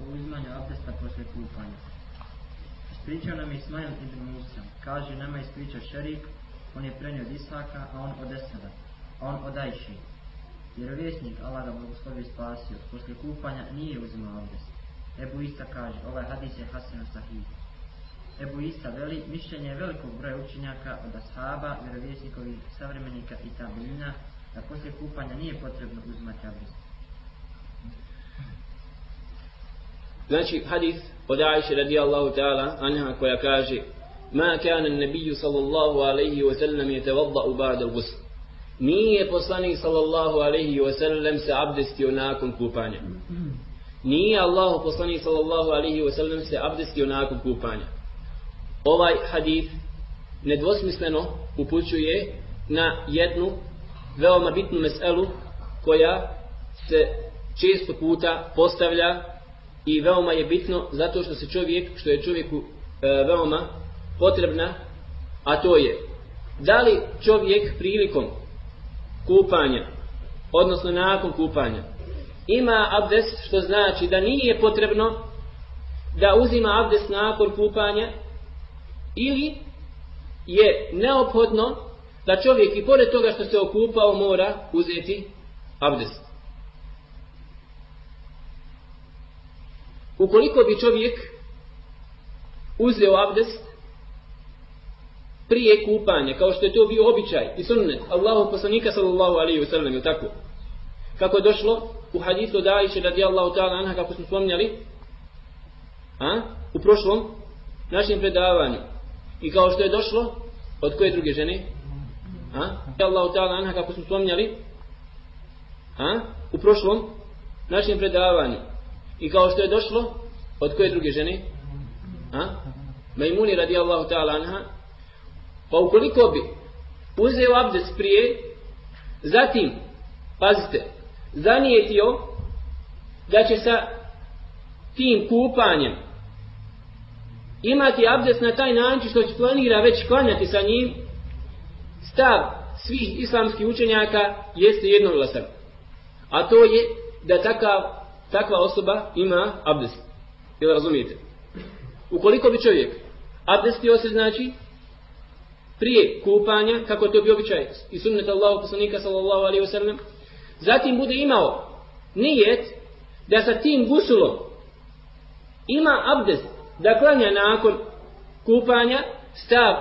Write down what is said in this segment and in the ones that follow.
o uzimanju abdesta posle kupanja. Ispričao nam Ismail ibn Musa, kaže nama ispričao šerik, on je prenio od Isaka, a on od Esada, a on od Ajši. Jer vjesnik Allah ga blagoslovi spasio, posle kupanja nije uzimao abdest. Ebu Isa kaže, ovaj hadis je Hasan Sahih. Ebu Isa veli, mišljenje je velikog broja učenjaka od ashaba, vjerovjesnikovih savremenika i tabelina, da poslije kupanja nije potrebno uzimati abdest. Znači, hadis od Ajše radijallahu ta'ala, anha koja kaže, Ma kana nabiju sallallahu alaihi wa sallam je tevadda u ba'da gusl. Nije poslanik sallallahu alaihi wa sallam se abdestio nakon kupanja. Nije Allah poslanik sallallahu alaihi wa sallam se abdestio nakon kupanja. Ovaj hadis nedvosmisleno upućuje na jednu veoma bitnu meselu koja se često puta postavlja i veoma je bitno zato što se čovjek, što je čovjeku e, veoma potrebna, a to je da li čovjek prilikom kupanja, odnosno nakon kupanja, ima abdest, što znači da nije potrebno da uzima abdest nakon kupanja, ili je neophodno da čovjek i pored toga što se okupao mora uzeti abdest. Ukoliko bi čovjek uzeo abdest prije kupanja, kao što je to bio običaj i sunnet Allahu poslanika sallallahu alaihi wa sallam, je tako? Kako je došlo u hadithu da Aisha radijallahu ta'ala anha, kako smo spomnjali, a? u prošlom našem predavanju. I kao što je došlo od koje druge žene? A? Allahu ta'ala anha, kako smo spomnjali, a? u prošlom našem predavanju. I kao što je došlo od koje druge žene? A? Majmuni radijallahu ta'ala anha, Pa ukoliko bi uzeo abdest prije, zatim, pazite, zanijetio da će sa tim kupanjem imati abdest na taj način što će planira već klanjati sa njim, stav svih islamskih učenjaka jeste jednoglasan. A to je da takav, takva osoba ima abdest. Jel razumijete? Ukoliko bi čovjek abdestio se znači prije kupanja, kako to bi običaj i sunnet Allahu poslanika sallallahu alaihi wasallam, zatim bude imao nijet da sa tim gusulom ima abdest da klanja nakon kupanja, stav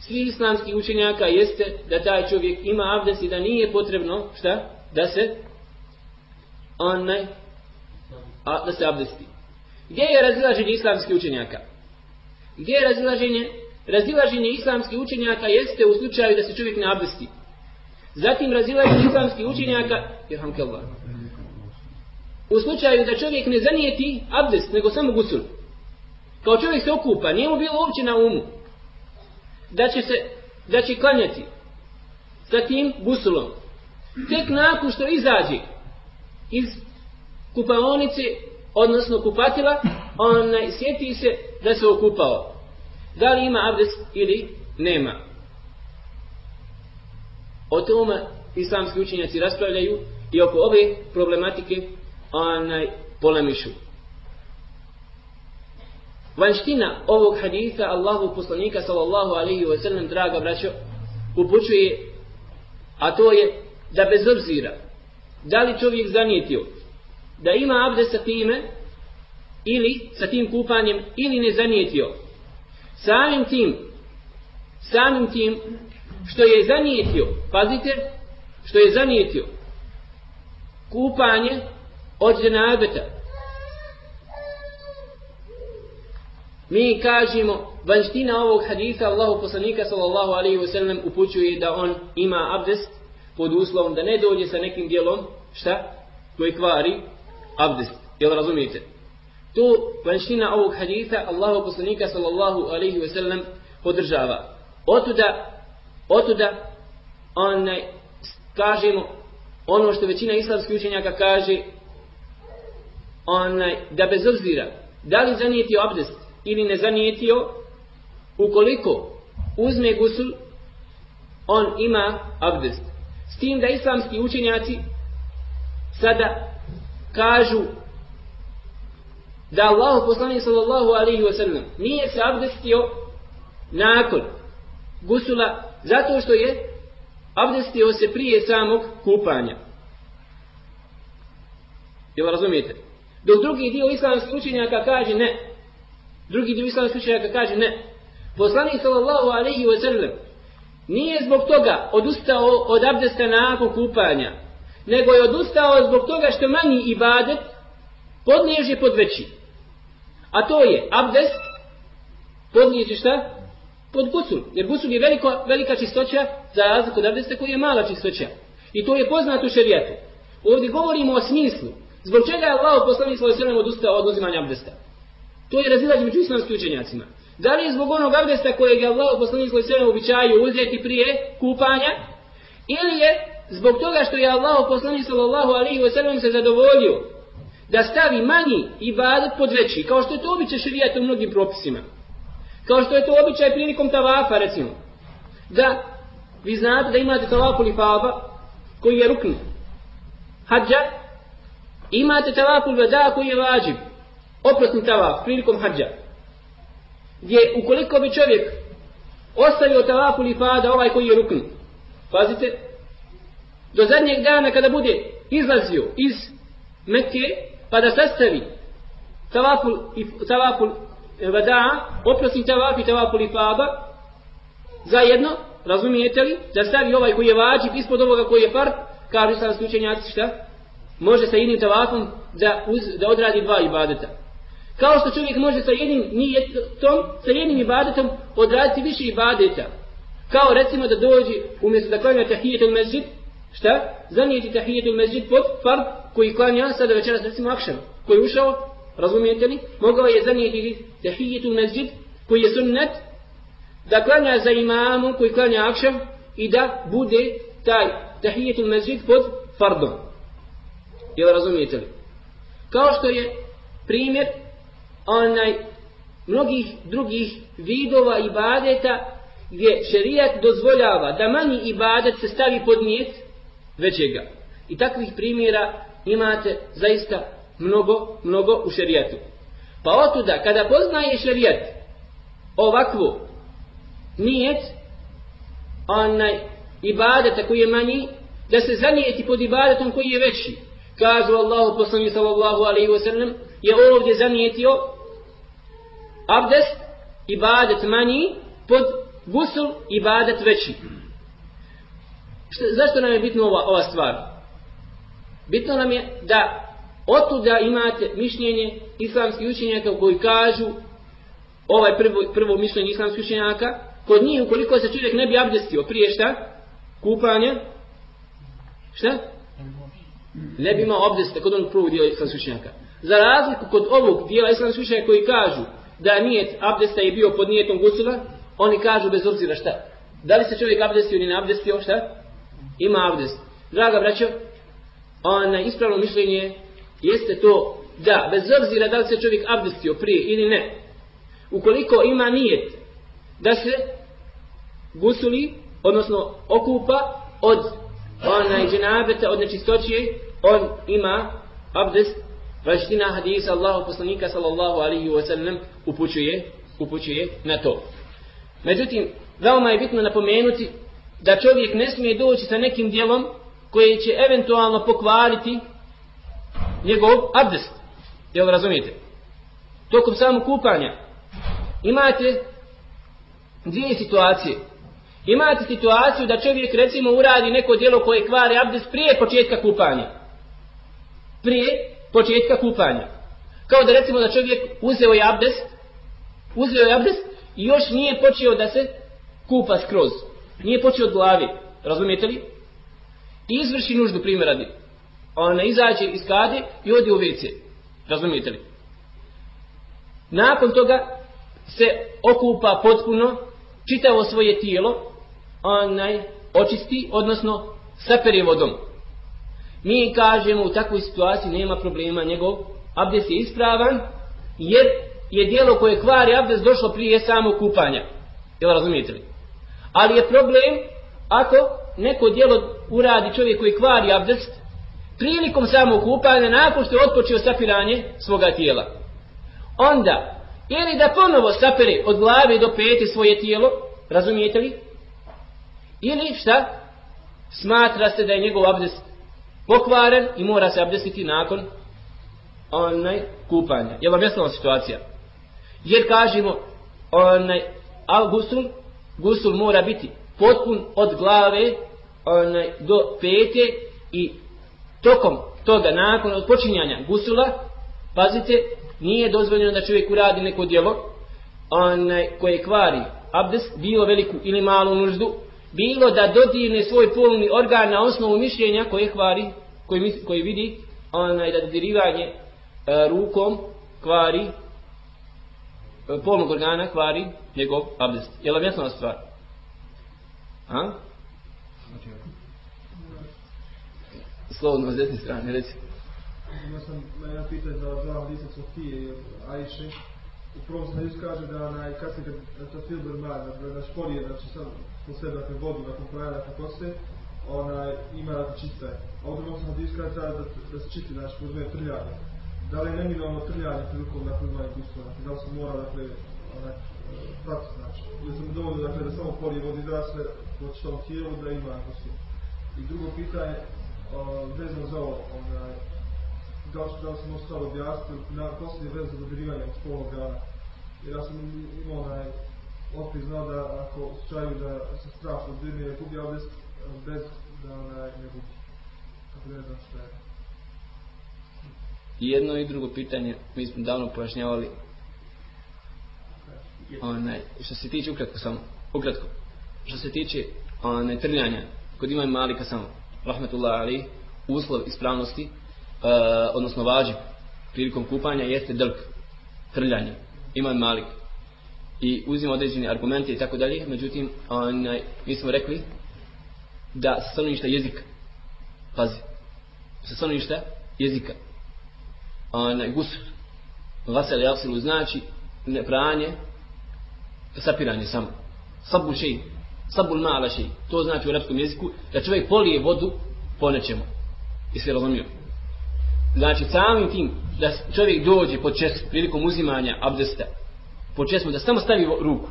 svih islamskih učenjaka jeste da taj čovjek ima abdest i da nije potrebno, šta? Da se onaj, a, da se abdesti. Gdje je razilaženje islamskih učenjaka? Gdje je razilaženje Razilaženje islamskih učenjaka jeste u slučaju da se čovjek ne abdesti. Zatim razilaženje islamskih učenjaka, jerhamkallah, u slučaju da čovjek ne zanijeti abdest, nego samo gusul. Kao čovjek se okupa, nije mu bilo uopće na umu da će se, da će klanjati sa tim gusulom. Tek nakon što izađe iz kupaonice, odnosno kupatila, onaj sjeti se da se okupao da li ima abdest ili nema. O tome islamski učenjaci raspravljaju i oko ove problematike onaj polemišu. Vanština ovog haditha Allahu poslanika sallallahu alaihi wa sallam draga braćo upućuje a to je da bez obzira da li čovjek zanijetio da ima abdest sa time ili sa tim kupanjem ili ne zanijetio. Samim tim samim tim što je zanijetio pazite što je zanijetio kupanje od ženabeta mi kažemo vanština ovog hadisa Allahu poslanika sallallahu alaihi wa sallam upućuje da on ima abdest pod uslovom da ne dođe sa nekim dijelom šta? Koji kvari? Abdest jel razumijete To vanština ovog haditha Allahu poslanika sallallahu alaihi ve sellem podržava. Otuda, otuda onaj, kažemo ono što većina islamskih učenjaka kaže onaj, da bez obzira da li zanijetio abdest ili ne zanijetio ukoliko uzme gusul on ima abdest. S tim da islamski učenjaci sada kažu da Allah poslanik sallallahu alaihi wa sallam nije se abdestio nakon gusula zato što je abdestio se prije samog kupanja. Jel razumijete? Dok drugi dio islamskih učenjaka kaže ne. Drugi dio islamskih učenjaka kaže ne. Poslanik sallallahu alaihi wa sallam nije zbog toga odustao od abdesta nakon kupanja, nego je odustao zbog toga što manji ibadet podliježe pod veći. A to je abdest podliježe šta? Pod gusul. Jer gusul je veliko, velika čistoća za razliku od abdesta koji je mala čistoća. I to je poznato u šerijatu. Ovdje govorimo o smislu. Zbog čega je Allah poslanik svoj sredem odustao od uzimanja abdesta? To je razilađe među islamskim učenjacima. Da li je zbog onog abdesta kojeg je Allah poslanik svoj sredem običaju uzeti prije kupanja? Ili je zbog toga što je Allah poslanik sallallahu alaihi wa sallam se zadovoljio da stavi manji ibadet pod veći, kao što je to običaj šarijata u mnogim propisima. Kao što je to običaj prilikom tavafa, recimo. Da, vi znate da imate tavafu lifaba, koji je rukni. Hadža, imate tavafu li koji je vađib. Oprosni tavaf, prilikom hadža. Gdje, ukoliko bi čovjek ostavio tavafu lifada, ovaj koji je rukni, pazite, do zadnjeg dana kada bude izlazio iz Mekke, pa da sastavi tavaful, tavaful vada, oprosti tavaf i tavaful ifaba, zajedno, razumijete li, da stavi ovaj koji je vađib ispod ovoga koji je part, kažu sam slučenjaci šta, može sa jednim tavafom da, uz, da odradi dva ibadeta. Kao što čovjek može sa jednim nijetom, sa jednim ibadetom odraditi više ibadeta. Kao recimo da dođe umjesto da klanja tahijetul mezid, šta? Zanijeti tahijetul mezđid pod fard koji klanja sada večeras recimo akšan. Koji je ušao, razumijete li? Mogao je zanijeti tahijetul mezđid koji je sunnet da klanja za imamom koji klanja akšan i da bude taj tahijetul mezđid pod fardom. Jel razumijete li? Kao što je primjer onaj mnogih drugih vidova ibadeta gdje šerijat dozvoljava da manji ibadet se stavi pod nijet većega. I takvih primjera imate zaista mnogo, mnogo u šerijatu. Pa otuda, kada poznaje šerijat ovakvu nijet, onaj ibadeta koji je manji, da se zanijeti pod ibadetom koji je veći. Kažu Allahu poslani sallallahu alaihi wa sallam, je ovdje zanijetio abdest, ibadet manji, pod gusul, ibadet veći. Što, zašto nam je bitno ova, ova stvar? Bitno nam je da otuda imate mišljenje islamskih učenjaka koji kažu ovaj prvo, prvo mišljenje islamskih učenjaka kod njih ukoliko se čovjek ne bi abdestio prije šta? Kupanja? Šta? Ne bi imao abdesta kod onog prvog dijela islamskih učenjaka. Za razliku kod ovog dijela islamskih učenjaka koji kažu da nijet abdesta je bio pod nijetom gusula, oni kažu bez obzira šta? Da li se čovjek abdestio ili ne abdestio, šta? Ima abdest. Draga braćo, ona ispravno mišljenje jeste to da, bez obzira da li se čovjek abdestio prije ili ne, ukoliko ima nijet da se gusuli, odnosno okupa od onaj dženabeta, od nečistoće, on ima abdest, vaština hadisa Allahu poslanika sallallahu alaihi wa sallam upućuje, upućuje na to. Međutim, veoma je bitno napomenuti da čovjek ne smije doći sa nekim dijelom koje će eventualno pokvariti njegov abdest. Jel razumijete? Tokom samog kupanja imate dvije situacije. Imate situaciju da čovjek recimo uradi neko dijelo koje kvari abdest prije početka kupanja. Prije početka kupanja. Kao da recimo da čovjek uzeo je abdest, uzeo je abdest i još nije počeo da se kupa skroz. Nije počeo od glavi, razumijete li? I izvrši nuždu primjer radi. Ona izađe iz kade i odi u WC. Razumijete li? Nakon toga se okupa potpuno čitavo svoje tijelo, onaj očisti, odnosno sapere vodom. Mi kažemo u takvoj situaciji nema problema, njegov abdest je ispravan, jer je dijelo koje kvari abdest došlo prije samo kupanja. Jel razumijete li? Ali je problem ako neko djelo uradi čovjek koji kvari abdest prilikom samog kupanja nakon što je otpočeo sapiranje svoga tijela. onda ili da ponovo sapere od glave do pete svoje tijelo, razumijete li? Ili šta? Smatra se da je njegov abdest pokvaren i mora se abdestiti nakon onaj kupanja. Je vam jasna situacija? Jer kažemo onaj Augustum gusul, mora biti potpun od glave onaj, do pete i tokom toga nakon odpočinjanja gusula pazite nije dozvoljeno da čovjek uradi neko djelo onaj, koje kvari abdest bilo veliku ili malu nuždu bilo da dodirne svoj polni organ na osnovu mišljenja koje kvari koji, koji vidi onaj, da dodirivanje e, rukom kvari E, polnog organa kvari njegov abdest. Je li vam jasna stvar? A? Slovno s desne strane, reci. Ja sam na jedan pitanje za dva hadisa Sofije i Ajše. U prvom sam hadis kaže da onaj, kasnije kad to filber ma, da, da, da šporije, znači sam po sebi, dakle, vodu, nakon koja, dakle, kose, onaj, ima dakle da čista je. A u drugom sam hadis kaže da, da, da se čisti, znači, uzme prljave. Da li je neminovno trljanje prilikom, dakle, uzmanje gustva, da li se mora, dakle, onaj, e, pratiti, znači, ili sam dovoljno, dakle, da samo polije vodi da se po čitavom tijelu, da ima gustva. I drugo pitanje, e, vezano za ovo, onaj, da li, da li se može ostao objasniti, na posljednje veze za dodirivanje od spolnog organa. Jer ja sam imao onaj, opet znao da ako slučaju da se strah strašno dirne, gubi ali bez bez da onaj ne gubi. Tako ne znam šta je. I jedno i drugo pitanje, mi smo davno pojašnjavali. Onaj, što se tiče ukratko samo, ukratko, što se tiče onaj, trljanja, kod imam malika samo, rahmetullah ali, uslov ispravnosti, e, odnosno vađi prilikom kupanja jeste drk, trljanje, imam malik. I uzima određene argumente i tako dalje, međutim, onaj, mi smo rekli da sa stanovišta jezika, pazi, sa stanovišta jezika, onaj, gusl. vasel jasilu znači ne pranje, sapiranje samo. Sabu šeji, sabul mala šeji, to znači u arapskom jeziku da čovjek polije vodu po nečemu. I se razumio. Znači samim tim da čovjek dođe pod čest prilikom uzimanja abdesta, pod čestom da samo stavi ruku,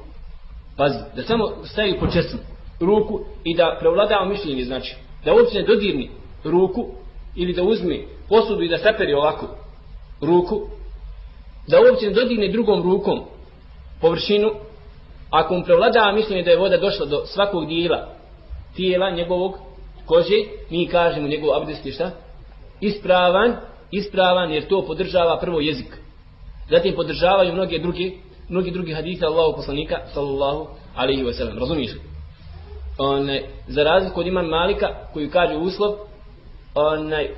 pazi, da samo stavi pod čestom ruku i da prevladava mišljenje, znači da uopće ne dodirni ruku ili da uzme posudu i da saperi ovako ruku, da uopće ne dodigne drugom rukom površinu, ako mu prevladava mišljenje da je voda došla do svakog dijela tijela njegovog kože, mi kažemo njegov abdest je šta? Ispravan, ispravan jer to podržava prvo jezik. Zatim podržavaju mnoge druge, mnogi drugi hadise Allahu poslanika sallallahu alaihi ve sellem. Razumiješ li? One, za razliku od imam Malika koji kaže uslov onaj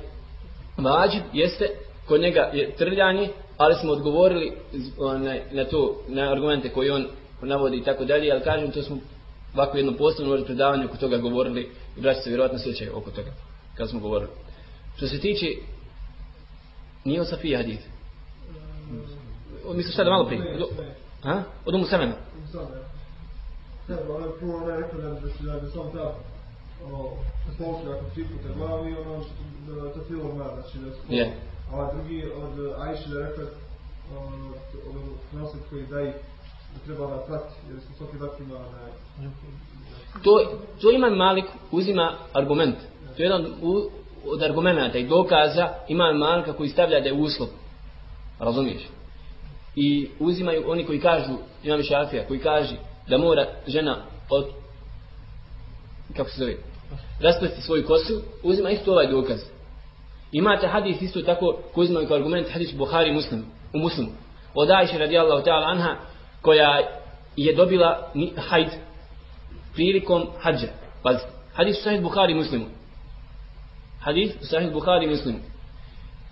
vađib jeste kod njega je trljanje ali smo odgovorili onaj, na to na argumente koje on navodi i tako dalje ali kažem to smo ovako jedno posebno možda predavanje oko toga govorili i braći se vjerovatno sjećaju oko toga kad smo govorili. Što se tiče nije od Safija hadith? Misliš šta da malo prije od, ha? od umu semena Ne, ona prvo ona je rekla da da se da sam ta o spolska ako tri puta glavi ono da to filo ma znači da A a drugi od Ajše da rekla od nosit koji daj da treba da prati jer su svaki dat ima na to, to ima Malik uzima argument. To je jedan u, od argumenta i dokaza ima Malika koji stavlja da je uslov. Razumiješ? I uzimaju oni koji kažu imam šafija koji kaže da mora žena od kako se zove? Rasplesti svoju kosu uzima isto ovaj dokaz imate hadis isto tako koji uzimaju kao argument hadis Buhari muslim, u muslimu. Od Ajše radijallahu ta'ala anha koja je dobila hajd prilikom hađa. Pazite, hadis u sahih Buhari muslimu. Hadis u sahih Buhari muslimu.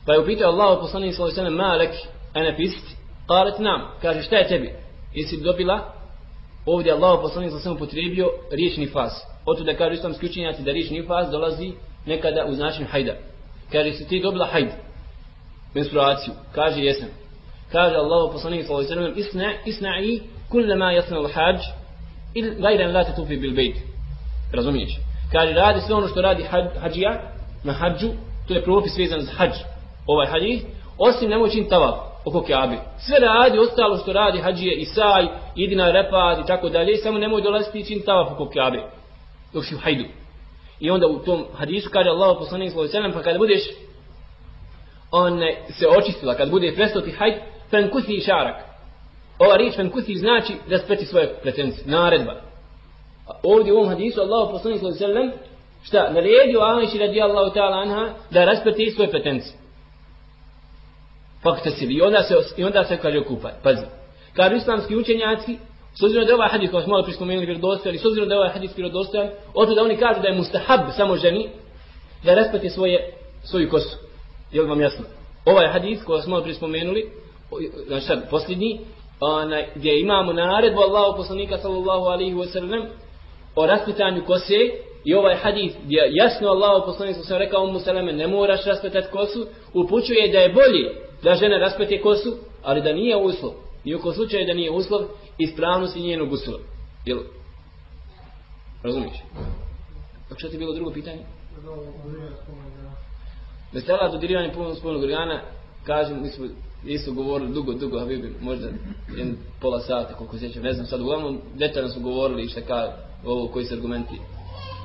Pa je upitao Allah poslanih sallahu sallam ma lek ene pist qalet nam. Kaže šta je tebi? Jesi dobila? Ovdje Allah poslanik sa samo potrebio riječ nifas. Oto da kaže islamski učenjaci da riječ nifas dolazi nekada u značenju hajda. Kaže si ti dobila hajd, menstruaciju. Kaže jesam. Kaže Allah poslanik ve sallam isna, isna'i kulle ma jasna al hađ il gajran la tetufi bil bejt. Razumiješ? Kaže radi sve ono što radi hađ, hađija na hađu, to je propis vezan za hađ. Ovaj hadis, osim nemoj čin tavaf. oko Kjabe. Sve radi, ostalo što radi hađije i saj, repad i tako dalje, samo nemoj dolaziti i čin tavaf oko Kjabe. Dok si u hajdu. I onda u tom hadisu kaže Allah poslanik sallallahu alejhi ve sellem pa kada budeš on se očistila, kad bude prestao ti hajd, fen kusi šarak. Ova riječ fen kusi znači da spreti svoje pretence, naredba. A ovdje u ovom hadisu Allah poslanik sallallahu alejhi ve sellem šta naredio Aisha radijallahu ta'ala anha da raspreti svoje pretence. Fakta se i onda se i onda se kaže kupa. Pazi. Kad islamski učenjaci S obzirom da je ovaj hadis, kao smo malo prispomenuli, vjerodostojan, i s obzirom da je ovaj hadis vjerodostojan, oto da oni kažu da je mustahab samo ženi, da raspati svoje, svoju kosu. Je li vam jasno? Ovaj hadis, koji smo malo prispomenuli, znači sad, posljednji, onaj, gdje imamo naredbu Allahu poslanika sallallahu alaihi wa sallam o raspitanju kose, i ovaj hadis gdje jasno Allahu poslanik sam rekao mu salame, ne moraš raspetati kosu, upućuje da je bolje da žena raspete kosu, ali da nije uslov. I u slučaju da nije uslov, ispravnosti njenog gusula. Jel? Razumiješ? A što ti bilo drugo pitanje? Mesela dodirivanje punog spolnog organa, kažem, mi smo isto govorili dugo, dugo, a bi možda jedan pola sata, koliko sjećam, ne znam sad, uglavnom detaljno smo govorili šta ka ovo, koji su argumenti,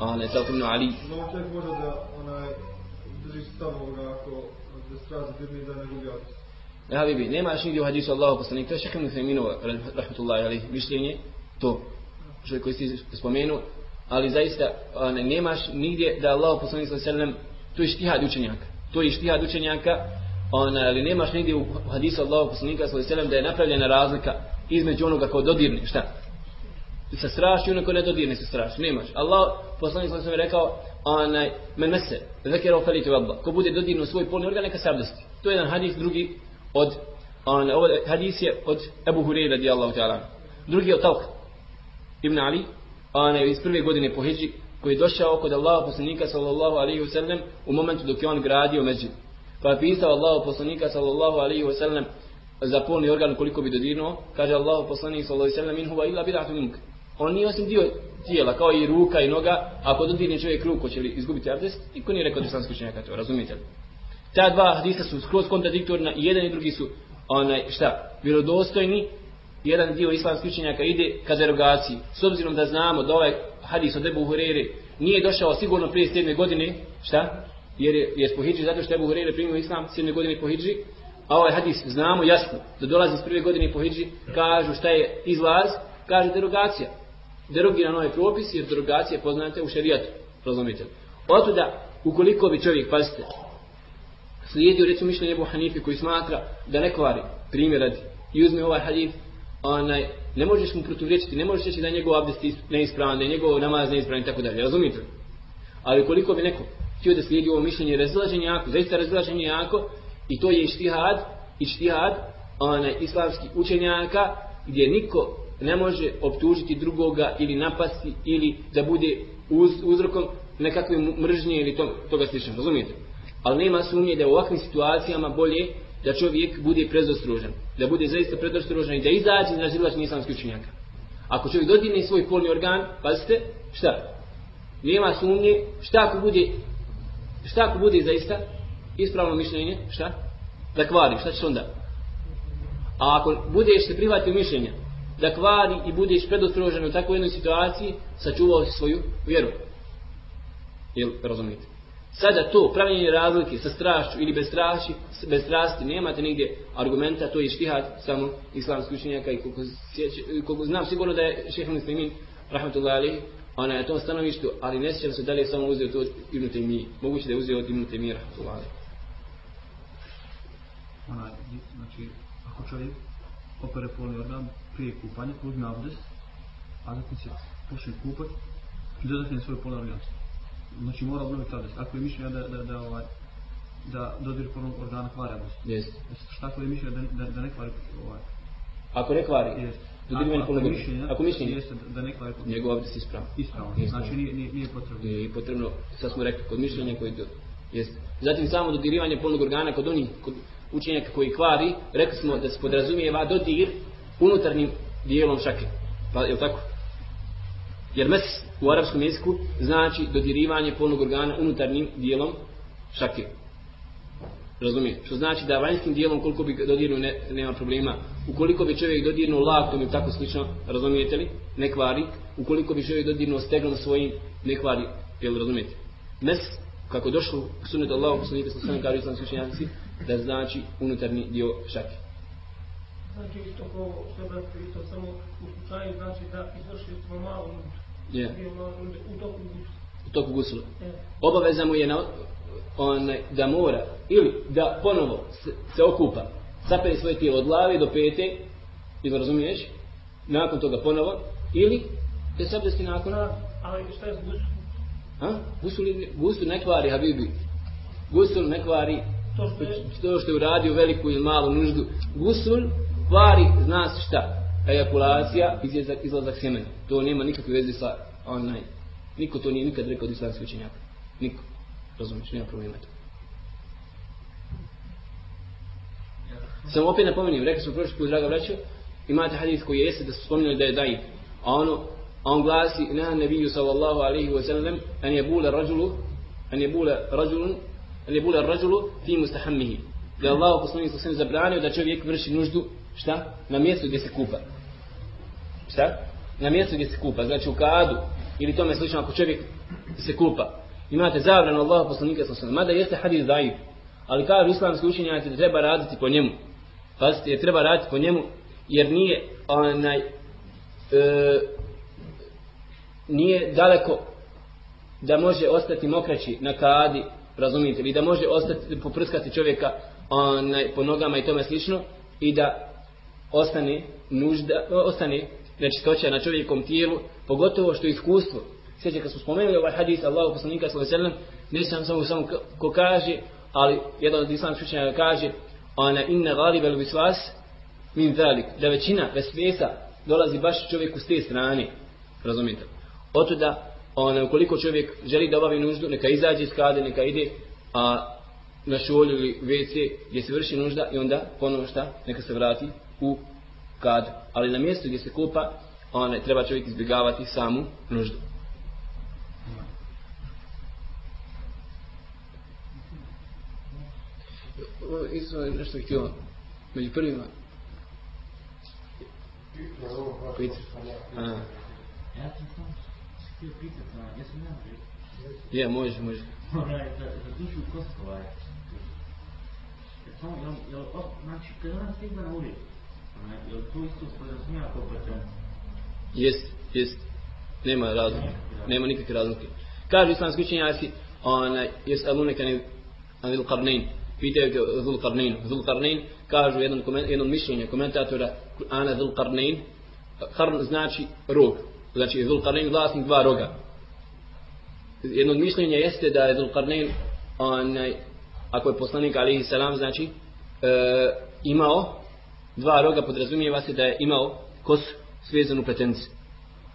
a ne, sad primno, ali... No, čovjek može da, onaj, drži se ovoga, ako da strazi firmi da ne gubi. E, ja bibi, nemaš nigdje u hadisu Allahu poslanik, to je šehr ibn Feminova, rahmatullahi alaihi, mišljenje, to, što koji si spomenu, ali zaista ne, nemaš nigdje da Allahu poslanik sallam, to je štihad učenjaka, to je štihad učenjaka, on, ali nemaš nigdje u hadisu Allahu poslanika sallam da je napravljena razlika između onoga ko dodirne, šta? Sa strašću i ono ko ne dodirne sa strašću, nemaš. Allah poslanik sallam je rekao, onaj, men mese, zekero falitu felitu ko bude dodirnuo svoj polni organ, neka se abdesti. To je jedan hadis, drugi od on ovo hadis je od Abu Hurajra radijallahu ta'ala. Drugi je od Talha ibn Ali, on iz prve godine po hidži koji je došao kod Allaha poslanika sallallahu alaihi ve sellem u momentu dok je on gradio međid Pa je pisao Allaha poslanika sallallahu alaihi ve sellem za polni organ koliko bi dodirnuo, kaže Allaha poslanik sallallahu alaihi ve sellem in huwa illa bid'atu mink. On nije osim dio tijela, kao i ruka i noga, ako dodirne čovjek ruku, će li izgubiti abdest? Niko nije rekao da sam skućenjaka to, razumijete li? Ta dva hadisa su skroz kontradiktorna i jedan i drugi su onaj šta, vjerodostojni. Jedan dio islamskih učenjaka ide ka derogaciji. S obzirom da znamo da ovaj hadis od Ebu Hurere nije došao sigurno prije 7. godine, šta? Jer je, je po hidži, zato što Ebu Hurere primio islam 7. godine po hidži, A ovaj hadis znamo jasno da dolazi iz prve godine po hidži, kažu šta je izlaz, kaže derogacija. Derogira nove ovaj propis jer derogacija poznate u šerijatu, razumite. Otuda, ukoliko bi čovjek, pazite, slijedio recimo mišljenje Ebu Hanifi koji smatra da ne kvari primjer radi i uzme ovaj hadif, onaj, ne možeš mu protuvrečiti, ne možeš reći da je njegov abdest neispravan, da je njegov namaz neispravan i tako dalje, razumijete? Ali koliko bi neko htio da slijedi ovo mišljenje, razilaženje jako, zaista razilaženje jako i to je ištihad, ištihad onaj, islamski učenjaka gdje niko ne može optužiti drugoga ili napasti ili da bude uz, uzrokom nekakve mržnje ili to, toga slično, razumijete? Ali nema sumnje da u ovakvim situacijama bolje da čovjek bude prezostrožan. Da bude zaista prezostrožan i da izađe iz razilačnih islamskih učenjaka. Ako čovjek dodirne svoj polni organ, pazite, šta? Nema sumnje, šta ako bude, šta ako bude zaista ispravno mišljenje, šta? Da kvari, šta ćeš onda? A ako budeš se prihvatio mišljenja, da kvari i budeš predostrožen u takvoj jednoj situaciji, sačuvao si svoju vjeru. Jel, razumijete? Sada to, pravljenje razlike sa strašću ili bez strašći, bez strasti, nemate nigdje argumenta, to je štihad samo islamski učenjaka i koliko, sjeća, koliko znam sigurno da je šehr muslimin, rahmatullahi alihi, ona je to stanovištu, ali ne sjećam se da li je samo uzeo to od Ibn Taymi. Moguće da je uzeo od Ibn Taymi, rahmatullahi alihi. Ona, znači, ako čovjek opere polni organ prije kupanja, uzme abdest, a zatim se počne kupati, dodatne svoj polni organ znači mora obnoviti abdest. Ako je mišljenje da, da, da, ovaj, da dodir polnog organa kvari abdest. Jeste. Šta ako je mišljenje da, da, da ne kvari ovaj? Ako ne kvari, Jeste. dodir polnog organa. Ako mišljenje, jeste da ne kvari polnog Njegov abdest ispravan. Ispravan. Znači nije, nije, nije potrebno. Nije potrebno, sad smo rekli, kod mišljenja koji do, jeste. Zatim samo dodirivanje polnog organa kod onih, kod učenjaka koji kvari, rekli smo da se podrazumijeva dodir unutarnjim dijelom šake. Pa, je tako? Jer mes u arapskom jeziku znači dodirivanje polnog organa unutarnjim dijelom šake. Razumije? Što znači da vanjskim dijelom koliko bi dodirnuo ne, nema problema. Ukoliko bi čovjek dodirnuo laktom ili tako slično, razumijete li? Ne kvari. Ukoliko bi čovjek dodirnuo stegnom svojim, ne kvari. Jel razumijete? Mes, kako došlo u sunetu Allahu, poslanika sa svojim kažu islamski učenjaci, da znači unutarnji dio šake. Znači isto ko sebe isto samo u slučaju znači da izvrši smo malo. Je. U toku gusula. Je. Obaveza mu je na, on, da mora ili da ponovo se, se okupa, sapere svoje tijelo od glave do pete, ili razumiješ, nakon toga ponovo, ili da se abdesti nakon, Na, ali šta je s gusu? a? Gusul, gusul ne kvari, Habibi. Gusul ne kvari To što je, to što je uradio veliku ili malu nuždu. Gusul kvari, zna se šta, ejakulacija, izlazak, izlazak sjemena. To nema nikakve veze sa onaj. Niko to nije nikad rekao od islamskih učenjaka. Niko. Razumiješ, nema problema to. Samo opet napomenim, rekli smo prošli put, draga braćo, imate hadis koji jeste da su spominjali da je daif. A ono, a on glasi, na nebiju sallallahu alaihi wa sallam, an je bula rađulu, an je bula rađulun, an je bula rađulu fi mustahammihi. Da je Allah poslanik sallallahu zabranio da čovjek vrši nuždu, šta? Na mjestu gdje se kupa. Šta? Na mjestu gdje se kupa, znači u kadu, ili tome slično ako čovjek se kupa. Imate zabranu Allaha poslanika sallallahu alaihi sallam, mada jeste hadis daif. Ali kažu islamski učenjaci da treba raditi po njemu. Pazite, jer treba raditi po njemu, jer nije onaj, e, nije daleko da može ostati mokraći na kadi, razumijete, ili da može ostati, poprskati čovjeka onaj, po nogama i tome slično, i da ostane nužda, ostane nečistoća na čovjekom tijelu, pogotovo što je iskustvo. Sjeća kad smo spomenuli ovaj hadis Allahu poslanika sallallahu alejhi ve sellem, ne sam samo samo ko- kaže, ali jedan od islamskih učenjaka kaže, ona inna ghalib al viswas min zalik, da većina vesvesa dolazi baš čovjeku s te strane, razumijete? Oto da, ona, ukoliko čovjek želi da obavi nuždu, neka izađe iz kade, neka ide a, na šolju ili WC gdje se vrši nužda i onda ponovo šta, neka se vrati u kadu. Ali na mjestu gdje se kupa, ona, treba čovjek izbjegavati samu nuždu. Isto je nešto htio među prvima. Pita. A, Ja sam samo htio pitat, a, jesu ne može? je, može, može. Onaj, za, dušu Samo, jel, jel, o, znači, kad ona stigla na ulicu, jel? Jest, jest. Nema razlike. Nema nikakve razlike. Kažu islamski učenjaci, onaj, jes alune kan anil qarnain. Pitaju ga Zul Qarnain. Zul Qarnain kažu jednom, komen, jednom mišljenje komentatora Ana Zul Qarnain. Qarn znači rog. Znači Zul Qarnain vlasnik dva roga. Jedno od mišljenja jeste da je Zul Qarnain onaj, ako je poslanik alihi salam znači e, imao dva roga podrazumijeva se da je imao kosu svezanu pretenicu.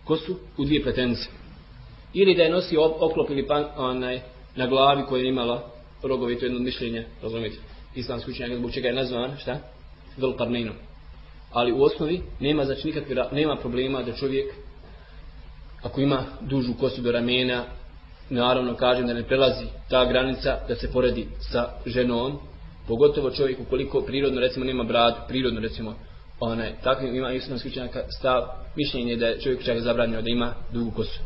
Kosu u dvije pretenice. Ili da je nosio oklop ili pan, onaj, na glavi koja je imala rogovi, to je jedno mišljenje, razumijete, islamski učenjak, zbog čega je nazvan, šta? Zulkarninom. Ali u osnovi nema znači nikakve, nema problema da čovjek ako ima dužu kosu do ramena, naravno kažem da ne prelazi ta granica da se poredi sa ženom, pogotovo čovjek ukoliko prirodno recimo nema bradu, prirodno recimo onaj, takvim ima islamski učenjaka stav, mišljenje da je čovjek čak zabranjeno da ima dugu kosu.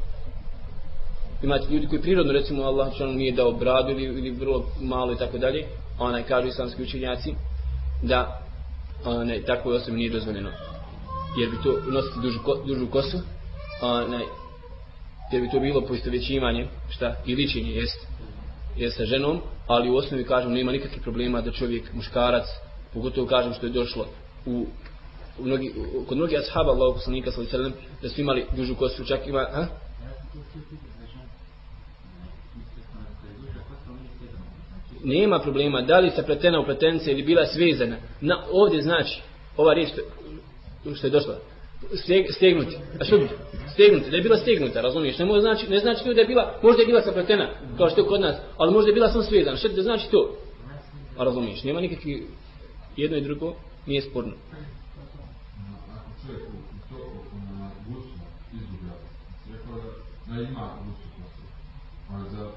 Imate ljudi koji prirodno recimo Allah što nije dao bradu ili, ili vrlo malo i tako dalje, onaj kažu islamski učenjaci da onaj, takvoj osobi nije dozvoljeno. Jer bi to nositi dužu, ko, dužu kosu, onaj, jer bi to bilo poistovjećivanje, šta, i ličenje jeste je sa ženom, ali u osnovi kažem nema nikakvih problema da čovjek, muškarac, pogotovo kažem što je došlo u u mnogi, u, kod mnogih ashaba Allahog poslanika sallallahu alejhi ve sellem da su imali dužu kosu, čak ima, a? Nema problema, da li se pletena u pletence ili bila svezana. Na, ovdje znači, ova riječ što, što je došla, steg, stegnuti. A što? Stegnuti, da je bila stegnuta, razumiješ? Ne, može znači, ne znači to da je bila, možda je bila sapletena, kao što je kod nas, ali možda je bila samo svezana. Što da znači to? A razumiješ, nema nikakvi, jedno i drugo nije sporno. ako čovjek u u toku na gusu izgublja, rekao da, da ima gusu kosu, ali za,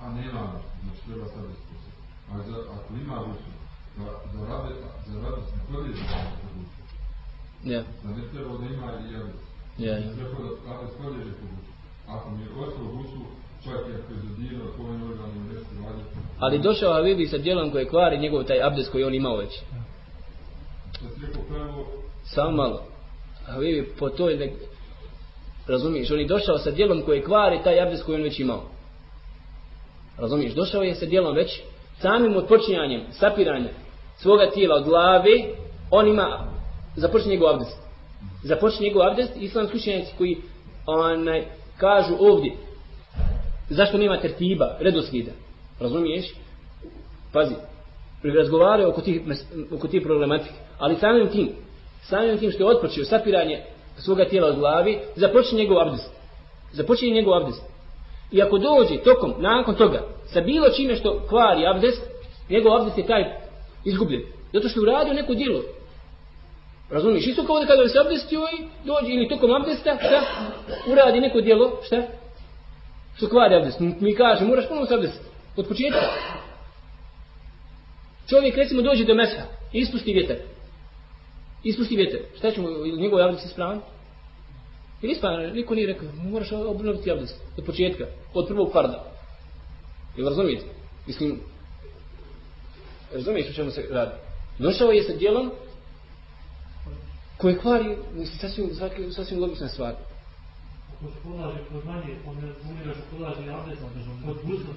a nema, znači treba sad ispustiti. A za, ako ima gusu, da, da rade, za rade da podježe. Ja, Da ne treba da ima i abdest. ja, ja. Treba da abdest podježe po gusu. Ako mi je ostao gusu, čak i ako je zadirao, to je organ ili nešto radi. Ali došao Habibi sa djelom koje kvari njegov taj abdest koji on imao već. Da rekao Samo malo. Habibi po toj nek... Razumiješ, on je došao sa djelom koje kvari taj abdest koji on već imao. Razumiješ, došao je sa djelom već samim odpočinjanjem, sapiranjem svoga tijela od glave, on ima, započne njegov abdest. Započne njegov abdest, islamski učenjaci koji onaj, kažu ovdje, zašto nema tertiba, redoslijeda, razumiješ? Pazi, razgovaraju oko tih, oko tih problematike, ali samim tim, samim tim što je otpočeo sapiranje svoga tijela od glavi, započne njegov abdest. Započne njegov abdest. I ako dođe tokom, nakon toga, sa bilo čime što kvari abdest, njegov abdest je taj izgubljen. Zato što je uradio neko djelo. Razumiješ? Isto kao da kada se abdestio ovaj, i dođe ili tokom abdesta, šta? Uradi neko djelo, šta? Što kvari abdest. Mi kaže, moraš ponovno se abdest. Od početka. Čovjek recimo dođe do mesa, ispusti vjetar. Ispusti vjetar. Šta ćemo, ili njegov abdest ispravan? Ili ispravan, niko nije rekao, moraš obnoviti abdest. Od početka, od prvog farda. Jel razumijete? Mislim, razumiješ o čemu se radi? Došao je sa djelom koje kvari, mislim, sasvim, sasvim, sasvim logična stvar. Se polaže kod manje, on ne umira se polaže abdest, kod gusla,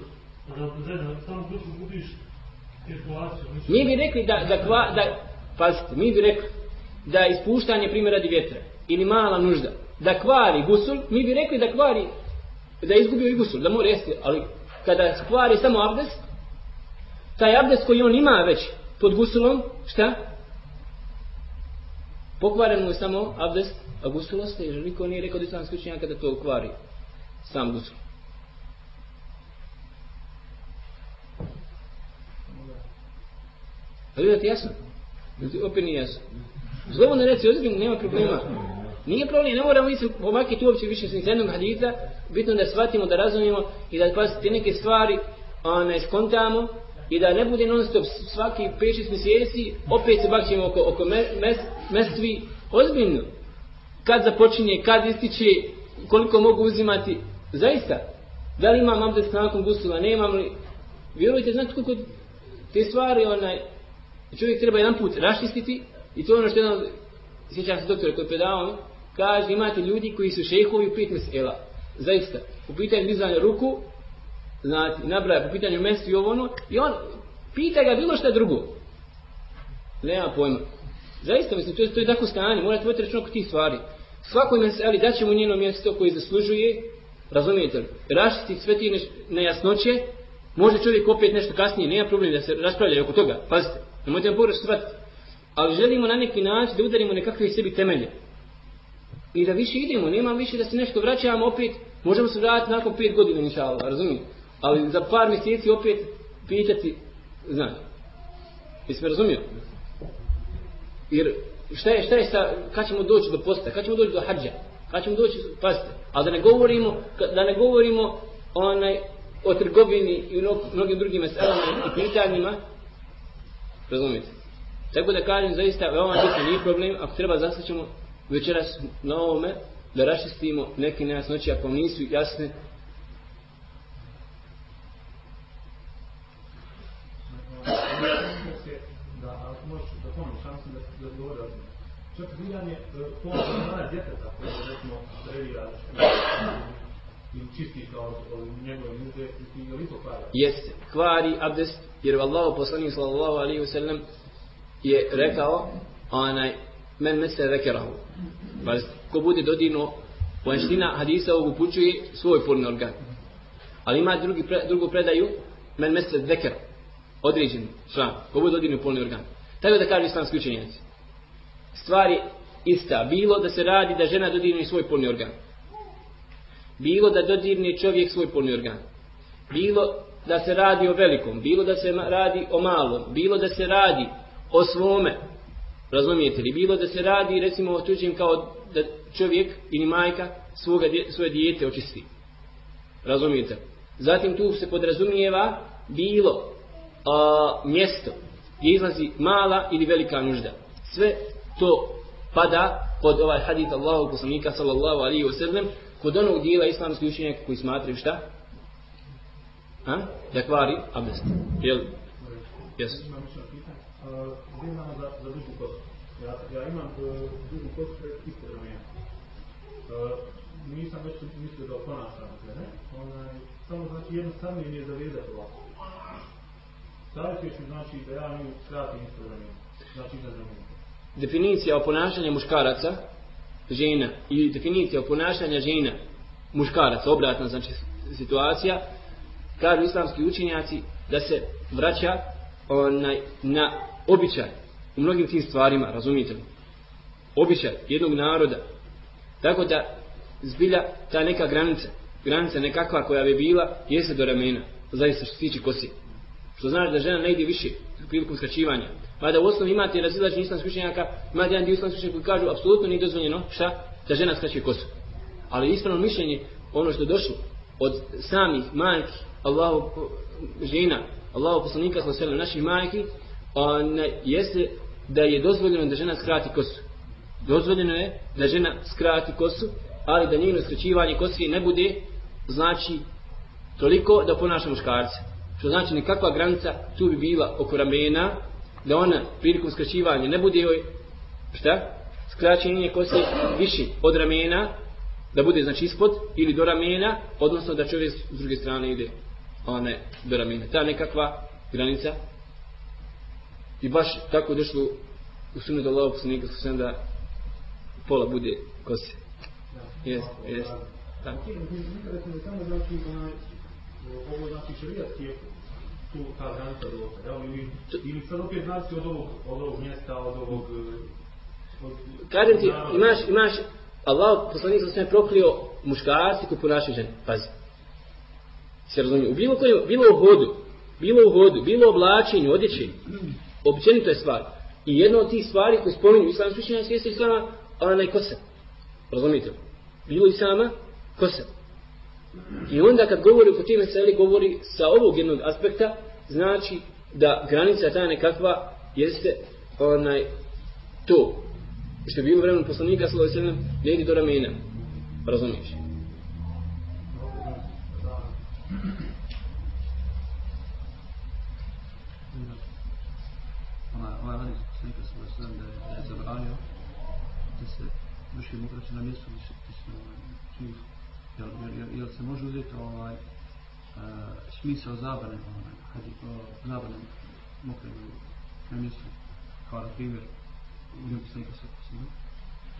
da zezna, samo guslu gubiš cirkulaciju. Mi bi rekli da, da, kva, da pazite, mi bi rekli da ispuštanje primjer radi vjetra ili mala nužda, da kvari gusul, mi bi rekli da kvari, da je izgubio i gusul, da mora jesti, ali kada kvari samo abdest, taj abdest koji on ima već pod gusulom, šta? Pokvaren mu je samo abdest, a gusul se, jer niko nije rekao da islamski učenjaka da to okvari. sam gusul. Ali da ti jasno? Da ti opet nije jasno? Slobodno reci, ozbiljno, nema problema. Nije problem, ne moramo se pomakiti uopće više s jednog hadita, bitno da shvatimo, da razumijemo i da pazite neke stvari, one skontamo i da ne bude non stop svaki 5-6 mjeseci, opet se bakćemo oko, oko me, mes, mestvi, ozbiljno. Kad započinje, kad ističe, koliko mogu uzimati, zaista. Da li imam abdest nakon gusula, nemam li, vjerujte, znate koliko te stvari, onaj, čovjek treba jedan put raščistiti i to je ono što jedan, sjećam se doktora koji je predavao, kaže imate ljudi koji su šehovi u pet mesela. Zaista. U pitanju dizanja ruku, znači, nabraja po pitanju mesti i ovo ono, i on pita ga bilo šta drugo. Nema pojma. Zaista, mislim, to je, to je tako stanje, morate voditi račun oko tih stvari. Svakoj meseli daćemo njeno mjesto koje zaslužuje, razumijete li, Rašiti sve ti nejasnoće, može čovjek opet nešto kasnije, nema problem da se raspravlja oko toga, pazite, nemojte vam pogrešno shvatiti. Ali želimo na neki način da udarimo nekakve sebi temelje. I da više idemo, nema više da se nešto vraćamo opet, možemo se vratiti nakon pet godina, inša Allah, razumijete? Ali za par mjeseci opet pitati, znači. Jesi me razumio? Jer šta je, šta je sa, kad ćemo doći do posta, kad ćemo doći do hađa, kad ćemo doći, pazite, ali da ne govorimo, da ne govorimo onaj, o trgovini i o mnogim drugim meselama i pitanjima, razumijete? Tako da kažem, zaista, veoma bitno nije problem, ako treba zastaćemo večeras na ovome, da raščistimo neke nejasnoće ako nisu jasne, da možeš da pomoći šansu da da odgovore ozbiljno. Čak biranje pomoći na djeteta koje recimo trenira ili čisti kao njegove nude i ti li to kvari. jeste kvari abdest, jer Allah poslanik sallallahu alaihi wasallam je rekao onaj men mesle vekerahu. Pazite, ko bude dodirno vanština hadisa ovog upućuje svoj polni organ. Ali ima drugi pre, drugu predaju men mesle veker određen član, ko bude polni organ. Tako da kaže islamski učenjaci. Stvari ista, bilo da se radi da žena dodirne svoj polni organ. Bilo da dodirne čovjek svoj polni organ. Bilo da se radi o velikom, bilo da se radi o malom, bilo da se radi o svome, razumijete li, bilo da se radi recimo o tuđim kao da čovjek ili majka svoga, svoje dijete očisti. Razumijete? Zatim tu se podrazumijeva bilo a, mjesto gdje izlazi mala ili velika nužda. Sve to pada pod ovaj hadith Allahu poslanika sallallahu alaihi wa sallam kod onog dijela islamskih učenjaka koji smatraju šta? A? Da kvari abdest. Jel? Jes. Gdje imamo za, za? Ja, ja imam e, dugu dužu kosu pred ispod ramena. Nisam već mislio da oponašam, se, ne? Onaj, samo znači jedno sami mi je zavezati ovako. Savjetuješ mi znači da ja nju skratim isto ramena. Znači da ramena. Definicija o ponašanju muškaraca, žena, i definicija o ponašanja žena, muškaraca, obratna znači situacija, kažu islamski učenjaci da se vraća onaj, na običaj u mnogim tim stvarima, razumijete li? Običaj jednog naroda. Tako da zbilja ta neka granica, granica nekakva koja bi bila, jeste do ramena, zaista što se tiče kosi. Što znači da žena ne ide više prilikom skraćivanja. Mada u osnovu imate razilaženje islamskih učenjaka, imate jedan dio islamskih učenjaka koji kažu apsolutno nije dozvoljeno šta? Da žena skraćuje kosu. Ali ispravno mišljenje, ono što je došlo od samih majki, Allahu žena, Allahu poslanika sa sve naših majki, on jeste da je dozvoljeno da žena skrati kosu. Dozvoljeno je da žena skrati kosu, ali da njeno skraćivanje kosi ne bude znači toliko da ponaša muškarca. Što znači nekakva granica tu bi bila oko ramena, da ona prilikom skraćivanja ne bude joj, šta? Skraćenje kose viši od ramena, da bude znači ispod ili do ramena, odnosno da čovjek s druge strane ide one do ramena. Ta nekakva granica i baš tako došlo u sunu da Allah poslanika sa da pola bude kose. Jes, jes. Tako. Znači, ovaj, ovo znači šarijat tu ta granica do ja, ili, ili sad opet znači od ovog, od ovog mjesta, od ovog... Od, Kažem ti, imaš, imaš, Allah poslanik sa sve proklio muškarci koji ponašaju žene. Pazi. Se razumije. U bilo kojem, bilo u hodu, bilo u hodu, bilo u oblačenju, odjećenju. Općenito je stvar. I jedna od tih stvari koje spominju islam slučenja svijesta islama, ona je kosa. Razumijete? Bilo i sama kosa. I onda kad govori o tim meseli, govori sa ovog jednog aspekta, znači da granica ta nekakva jeste onaj to što je bilo vremenom poslanika sallallahu alejhi ve ne ide do ramena. Razumiješ? Ovaj hadis poslanika sallallahu alejhi ve da je, zabranio da se vrši mokraće na mjestu gdje se gdje se čini jel, jel, jel, se može uzeti ovaj uh, smisao zabrane ovaj, kad je uh, zabrane mokraće na mjestu kao na primjer idem poslanika sa posljedom,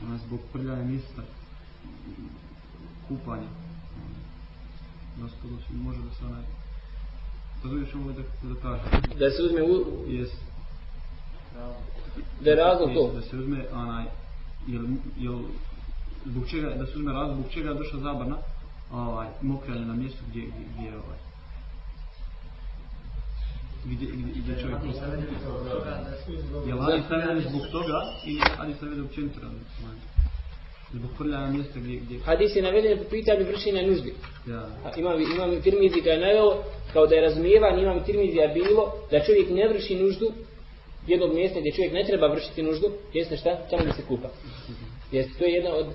ona zbog prljanja mjesta kupanja, gospodo, može da se onaj, razumiješ ovo da, da kaže? Da se uzme u... Jes. Da je razlog to? Da se uzme onaj, jel, jel, zbog čega, da se uzme razlog, zbog čega je došla zabrana, ovaj, mokralje na mjestu gdje, gdje, gdje je ovaj, gdje, gdje, gdje čovjek. Je li hadis naveden zbog toga ili hadis naveden općenito razlog? Zbog prljanja mjesta gdje... gdje... Hadis je naveden po pitanju vršenja nuždi. Ja. A Imam, imam Tirmizi ga je naveo kao da je razumijevan imam Tirmizija bilo da čovjek ne vrši nuždu jednog mjesta gdje čovjek ne treba vršiti nuždu, jeste šta? Tamo da se kupa. Jeste, to je jedna od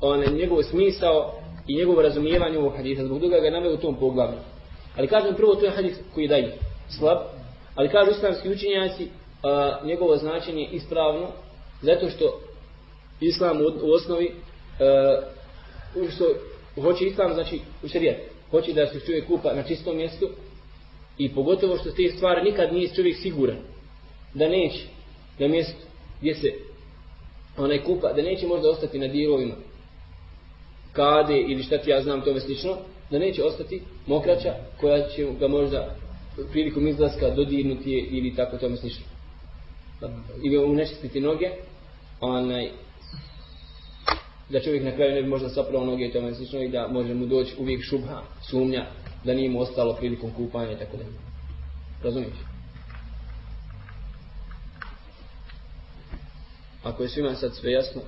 onaj njegov smisao i njegovo razumijevanje ovog hadisa. Zbog toga ga je naveo u tom poglavlju. Ali kažem prvo, to je hadis koji daji slab, ali kažu islamski učenjaci a, njegovo značenje ispravno zato što islam u, u osnovi a, što hoće islam znači u šerijat hoće da se čovjek kupa na čistom mjestu i pogotovo što te stvari nikad nije čovjek siguran da neće na mjestu gdje se onaj kupa da neće možda ostati na dijelovima kade ili šta ti ja znam tome slično da neće ostati mokraća koja će ga možda prilikom izlaska dodirnuti je ili tako tome slično. Ili unečistiti noge, onaj, da čovjek na kraju ne bi možda sapravo noge i tome slično i da može mu doći uvijek šubha, sumnja, da nije mu ostalo prilikom kupanja i tako da. Razumiješ? Ako je svima sad sve jasno,